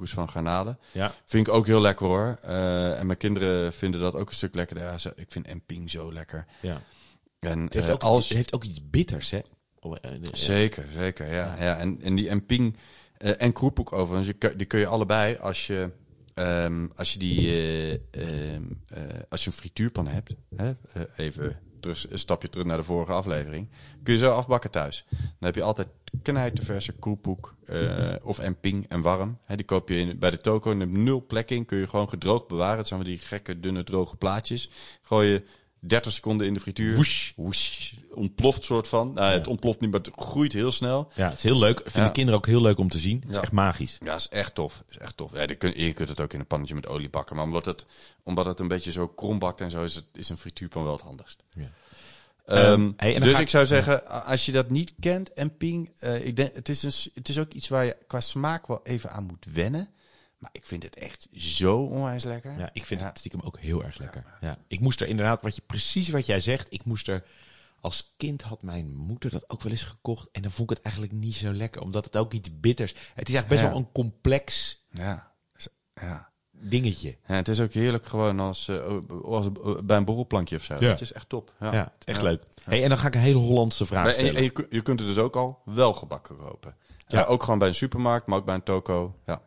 Is van garnalen. ja. Vind ik ook heel lekker hoor. Eh, en mijn kinderen vinden dat ook een stuk lekkerder. Ja, ik vind emping zo lekker. ja. En Het heeft, eh, ook als... iets, het heeft ook iets bitters, hè? Oh, Zeker, zeker. Ja, ja. En, en die emping en kroephoek overigens, je, kun- die kun je allebei als je, ehm, als je die, eh, ehm, eh, als je een frituurpan hebt, hè, even terug, een stapje terug naar de vorige aflevering, kun je zo afbakken thuis. Dan heb je altijd knijterverse kroephoek eh, of emping en warm. Die koop je in, bij de toko en nul plek in, kun je gewoon gedroogd bewaren. Het zijn van die gekke, dunne, droge plaatjes. Gooi je 30 seconden in de frituur. Woesh. Woesh. Ontploft soort van. Nou, Het ontploft niet, maar het groeit heel snel. Ja, het is heel leuk. Vinden Ja. kinderen ook heel leuk om te zien. Het is Ja. echt magisch. Ja, is echt tof. Is echt tof. Ja, je, kunt, je kunt het ook in een pannetje met olie bakken. Maar omdat het, omdat het een beetje zo krom bakt en zo, is, het, is een frituurpan wel het handigst. Ja. Ehm, Ehm, hey, dus ik ik- zou zeggen, als je dat niet kent en ping, eh, ik denk, het, is een, het is ook iets waar je qua smaak wel even aan moet wennen. Maar ik vind het echt zo onwijs lekker. Ja, ik vind Ja. het stiekem ook heel erg lekker. Ja. Ik moest er inderdaad, wat je, precies wat jij zegt, ik moest er... Als kind had mijn moeder dat ook wel eens gekocht. En dan vond ik het eigenlijk niet zo lekker. Omdat het ook iets bitters... Het is eigenlijk best Ja. wel een complex Ja. Ja. dingetje. Ja, het is ook heerlijk gewoon als, eh, als bij een borrelplankje of zo. Ja. Het is echt top. Ja. Ja, het is echt Ja. leuk. Hey, en dan ga ik een hele Hollandse vraag en, stellen. en je, je kunt het dus ook al wel gebakken kopen. Ja. Ja. ook gewoon bij een supermarkt, maar ook bij een toko. Ja,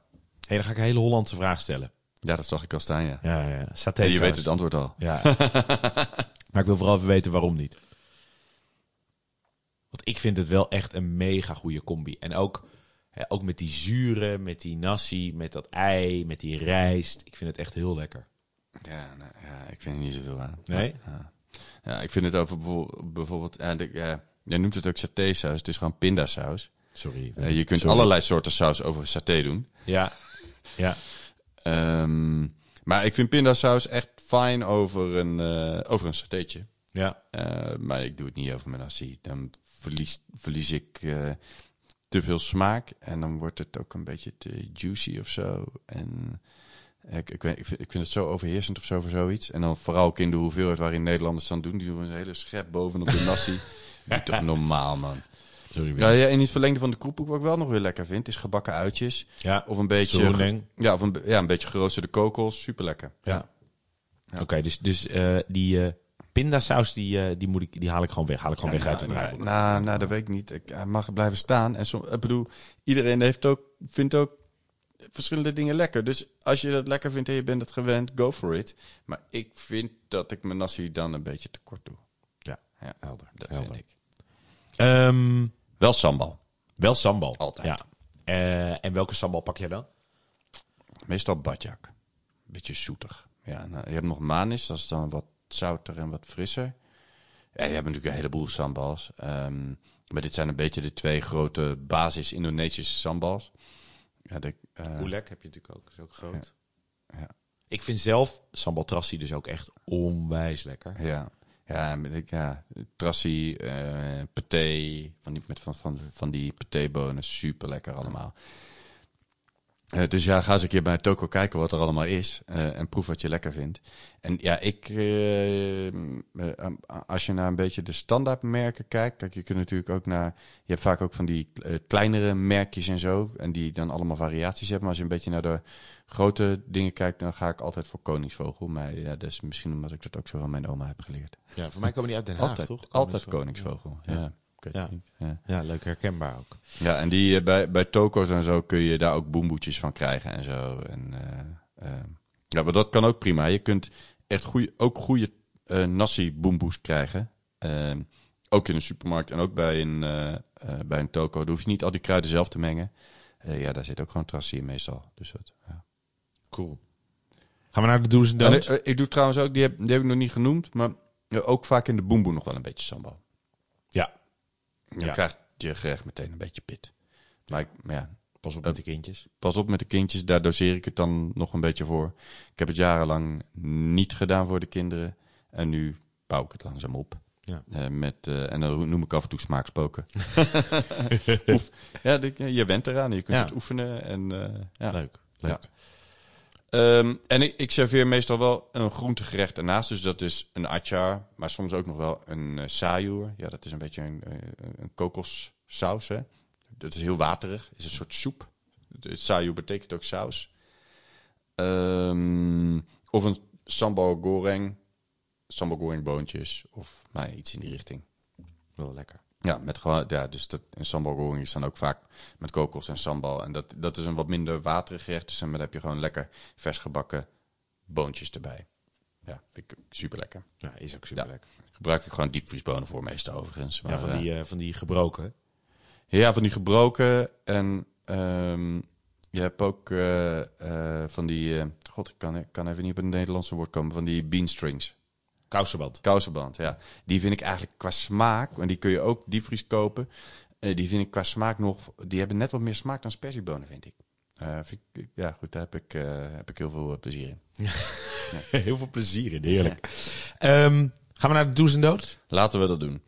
Hey, dan ga ik een hele Hollandse vraag stellen. ja dat zag ik al staan, ja. Ja, ja. Saté En je weet het antwoord al. Ja. maar ik wil vooral even weten waarom niet. Want ik vind het wel echt een mega goede combi. En ook, hè, ook met die zuren, met die nasi, met dat ei, met die rijst. Ik vind het echt heel lekker. Ja, nou, ja ik vind er niet zoveel aan. Nee? Ja, ja ik vind het over bijvoorbeeld... bijvoorbeeld ja, de, ja, jij noemt het ook satésaus. Het is gewoon pindasaus. Sorry. Eh, je kunt Sorry. allerlei soorten saus over saté doen. Ja. Ja. Ehm, maar ik vind pindasaus echt fijn over een, eh, over een satéetje. Ja. Eh, maar ik doe het niet over mijn nasi. Dan verlies, verlies ik eh, te veel smaak. En dan wordt het ook een beetje te juicy of zo. En ik, ik, weet, ik, vind, ik vind het zo overheersend of zo voor zoiets. En dan vooral ook in de hoeveelheid waarin Nederlanders dan doen. Die doen een hele schep bovenop de nasi. Niet toch normaal, man. Sorry. Ja, ja, in het verlengde van de kroephoek, wat ik wel nog weer lekker vind, is gebakken uitjes. Ja, Of een beetje, Sarroendeng. ja, of een, ja, een beetje geroosterde kokos. Super lekker. Ja. Oké, dus, dus eh, die eh pindasaus, die, eh, die, moet ik, die haal ik gewoon weg. Haal ik gewoon weg uit het nou, draaiboek. nou, nou, dat weet ik niet. Ik, hij mag blijven staan. En som, ik bedoel, iedereen heeft ook, vindt ook verschillende dingen lekker. Dus als je dat lekker vindt en je bent het gewend, go for it. Maar ik vind dat ik mijn nasi dan een beetje tekort doe. Ja, Ja, helder. dat helder. vind ik. Ehm, Wel sambal. wel sambal. Altijd. Ja. Eh, en welke sambal pak jij dan? Meestal badjak. Beetje zoetig. Ja, nou, je hebt nog manis, dat is dan wat zouter en wat frisser. Ja, je hebt natuurlijk een heleboel sambals. Ehm, maar dit zijn een beetje de twee grote basis Indonesische sambals. Ja, de, eh, Oelek heb je natuurlijk ook. is ook groot. ja. Ik vind zelf sambal trassi dus ook echt onwijs lekker. Ja, ja, ik, ja trassi, eh paté, van die, met van, van, van die patébonen, super lekker allemaal. Eh, dus ja, ga eens een keer bij Toko kijken wat er allemaal is eh, en proef wat je lekker vindt. En ja, ik, eh, als je naar een beetje de standaardmerken kijkt, kijk, je kunt natuurlijk ook naar, je hebt vaak ook van die kleinere merkjes en zo, en die dan allemaal variaties hebben. Maar als je een beetje naar de grote dingen kijkt, dan ga ik altijd voor Koningsvogel. Maar ja, dat is misschien omdat ik dat ook zo van mijn oma heb geleerd. Ja, voor mij komen die uit Den Haag, Altijd, toch? altijd Koningsvogel. Ja. Ja. Weet Ja. niet. Ja. Ja, leuk herkenbaar ook. Ja, en die, eh, bij, bij toko's en zo kun je daar ook boemboetjes van krijgen en zo. En, eh, eh, ja, maar dat kan ook prima. Je kunt echt goeie, ook goede eh nasi boemboes krijgen. Eh, ook in een supermarkt en ook bij een, eh, eh, bij een toko. Dan hoef je niet al die kruiden zelf te mengen. Eh, ja, daar zit ook gewoon trassie in meestal. Dus dat, ja. Cool. Gaan we naar de do's en don'ts? ik doe trouwens ook, die heb, die heb ik nog niet genoemd, maar ook vaak in de boemboe nog wel een beetje sambal. Ja, Dan Ja. krijgt je gerecht meteen een beetje pit. Maar, ik, maar ja, pas op met de kindjes. pas op met de kindjes, daar doseer ik het dan nog een beetje voor. Ik heb het jarenlang niet gedaan voor de kinderen. En nu bouw ik het langzaam op. Ja. Eh, met, eh, en dan noem ik af en toe smaakspoken. Oef. Ja, je went eraan. Je kunt Ja. het oefenen. En, eh, ja. Leuk. leuk. Ja. Ehm, en ik, serveer meestal wel een groentegerecht ernaast. Dus dat is een achar, maar soms ook nog wel een uh. Ja, dat is een beetje een, eh, een kokossaus. Hè? Dat is heel waterig. is een soort soep. Sayur betekent ook saus. Ehm, of een sambal goreng. Sambal goreng boontjes. Of nou, ja, iets in die richting. Wel lekker. Ja, met gewoon, ja, dus dat, een sambal goreng is dan ook vaak met kokos en sambal. En dat, dat is een wat minder waterig gerecht. Dus dan heb je gewoon lekker vers gebakken boontjes erbij. Ja, vind ik super lekker. Ja, is ook super Ja. lekker. Gebruik ik gewoon diepvriesbonen voor meestal overigens. Ja, Maar, van eh, die, eh, van die gebroken. ja, van die gebroken. En ehm, je hebt ook eh, van die, god, ik kan, ik kan even niet op het Nederlandse woord komen, van die beanstrings. Kousenband. Kousenband, ja. Die vind ik eigenlijk qua smaak, en die kun je ook diepvries kopen. eh, die vind ik qua smaak nog, die hebben net wat meer smaak dan sperziebonen, vind ik. Eh, vind ik ja, goed, daar heb ik, eh, heb ik heel veel plezier in. Heel veel plezier in, heerlijk. Ehm, gaan we naar de do's en don'ts? Laten we dat doen.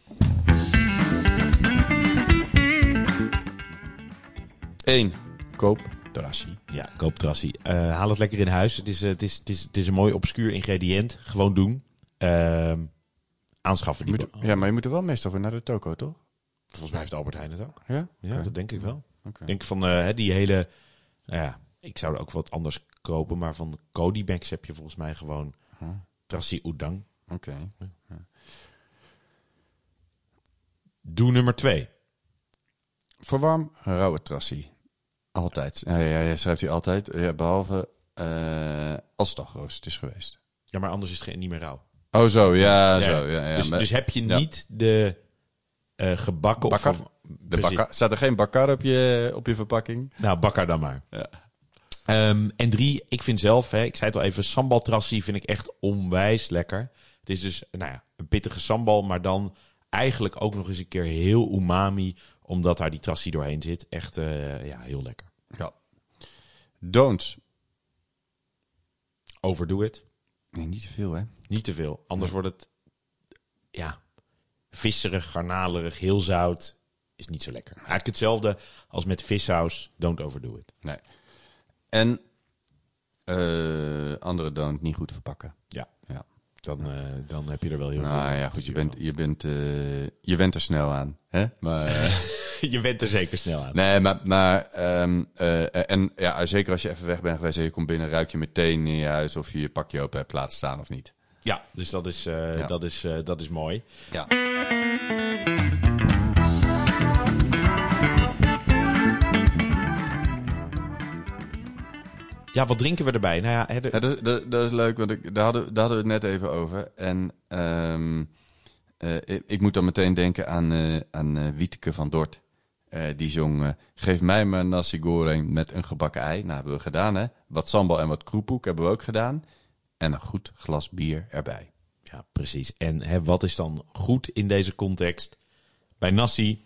1. Koop terrassie. Ja, koop trassie. Eh, haal het lekker in huis. Het is, het, is, het, is, het is een mooi obscuur ingrediënt. Gewoon doen. Ehm, aanschaffen. Die moet, ja, maar je moet er wel meestal voor naar de toko, toch? Volgens mij heeft Albert Heijn het ook. Ja? Ja, dat denk ik wel. Oké. Ik denk van eh, hè, die hele... Nou ja, ik zou er ook wat anders kopen. Maar van Codimax heb je volgens mij gewoon Huh. trassie udang. Oké. Doe nummer twee. Verwarm rauwe trassie. Altijd. Ja, ja, ja, schrijft hij altijd. Ja, behalve eh, als het al geroosterd is geweest. Ja, maar anders is het geen- niet meer rauw. Oh, zo. Ja, Ja, zo. Ja, ja. dus, dus heb je niet de eh, gebakken... Of Bakker? de bakka- staat er geen bakkar op je, op je verpakking? Nou, bakker dan maar. Ja. Ehm, en drie, ik vind zelf, hè, ik zei het al even, sambal trassie vind ik echt onwijs lekker. Het is dus, nou ja, een pittige sambal, maar dan eigenlijk ook nog eens een keer heel umami, omdat daar die trassie doorheen zit. Echt, eh, ja, heel lekker. Ja. Don'ts. Overdoe het. Nee, niet te veel, hè? Niet te veel. Anders wordt het, ja, visserig, garnalerig, heel zout. Is niet zo lekker. Eigenlijk hetzelfde als met vissaus. Don't overdo it. Nee. En eh, andere don't niet goed verpakken. Ja. Ja. Dan, eh, dan heb je er wel heel veel. Nou ja, goed, je bent, je, bent, eh, je bent er snel aan. Hè? Maar, eh, je bent er zeker snel aan. nee, maar, maar ehm, eh, en ja, zeker als je even weg bent geweest en je komt binnen, ruik je meteen in je huis of je je pakje open hebt laten staan of niet. Ja, dus dat is, Ja. dat is, dat is mooi. Ja. Ja, wat drinken we erbij? Nou ja, hè, de- Ja, dat, dat, dat is leuk, want ik, daar, hadden, daar hadden we het net even over. En ehm, eh, ik, ik moet dan meteen denken aan, eh aan eh, Wieteke van Dort. Die zong, geef mij een nasi goreng met een gebakken ei. Nou, hebben we gedaan, hè. Wat sambal en wat kroepoek hebben we ook gedaan. En een goed glas bier erbij. Ja, precies. En hè, wat is dan goed in deze context? Bij nasi,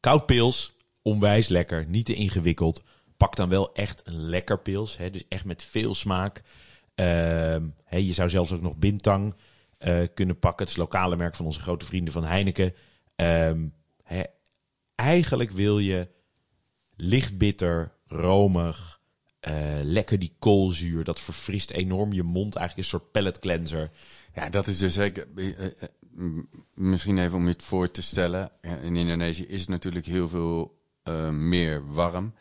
koud pils, onwijs lekker, niet te ingewikkeld. Pak dan wel echt een lekker pils, hè, dus echt met veel smaak. Ehm, hè, je zou zelfs ook nog bintang eh, kunnen pakken. Het is lokale merk van onze grote vrienden van Heineken. Ehm, hè, eigenlijk wil je licht bitter, romig, eh, lekker die koolzuur. Dat verfrist enorm je mond, eigenlijk een soort palate cleanser. Ja, dat is dus zeker. eh, misschien even om je het voor te stellen. In Indonesië is het natuurlijk heel veel meer warm.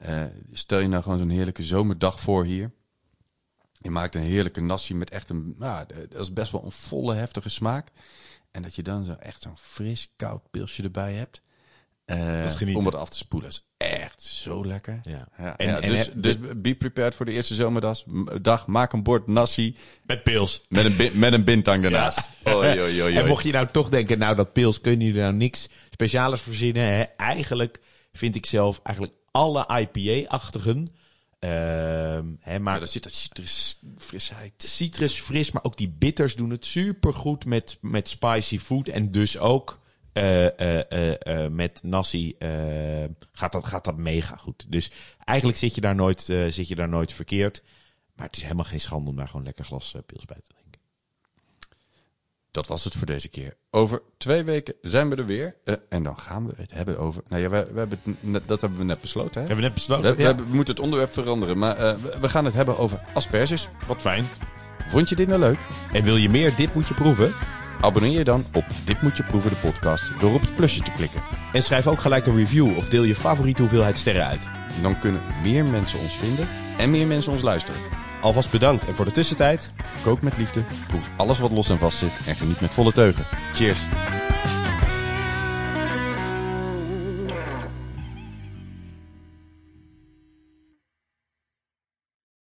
Eh, stel je nou gewoon zo'n heerlijke zomerdag voor hier. Je maakt een heerlijke nasi met echt een. Nou, dat is best wel een volle, heftige smaak. En dat je dan zo echt zo'n fris, koud pilsje erbij hebt. Eh, om het af te spoelen. Dat is echt zo lekker. Ja. Ja, En- ja, dus, dus be prepared voor de eerste zomerdag. Dag, maak een bord nasi Met pils. met een, met een bintang daarnaast. Oei, oei, oei, En mocht je nou toch denken, nou dat pils, kun je er nou niks specialers verzinnen. Hè? Eigenlijk vind ik zelf eigenlijk alle IPA-achtigen. ehm hè, maar Ja, daar zit dat citrusfrisheid. citrus fris, maar ook die bitters doen het super goed met, met spicy food. En dus ook eh, eh, eh, met nasi gaat, dat, gaat dat mega goed. Dus eigenlijk zit je daar nooit, zit je daar nooit verkeerd. Maar het is helemaal geen schande om daar gewoon lekker glas pils bij te drinken. Dat was het voor deze keer. Over twee weken zijn we er weer. Eh, en dan gaan we het hebben over... Nou ja, we, we hebben net, dat hebben we net besloten. Hè? Hebben we net besloten? We, we Ja. hebben- we moeten het onderwerp veranderen. Maar eh, we, we gaan het hebben over asperges. Wat fijn. Vond je dit nou leuk? En wil je meer Dit Moet Je Proeven? Abonneer je dan op Dit Moet Je Proeven, de podcast, door op het plusje te klikken. En schrijf ook gelijk een review of deel je favoriete hoeveelheid sterren uit. Dan kunnen meer mensen ons vinden en meer mensen ons luisteren. Alvast bedankt en voor de tussentijd... Kook met liefde, proef alles wat los en vast zit en geniet met volle teugen. Cheers!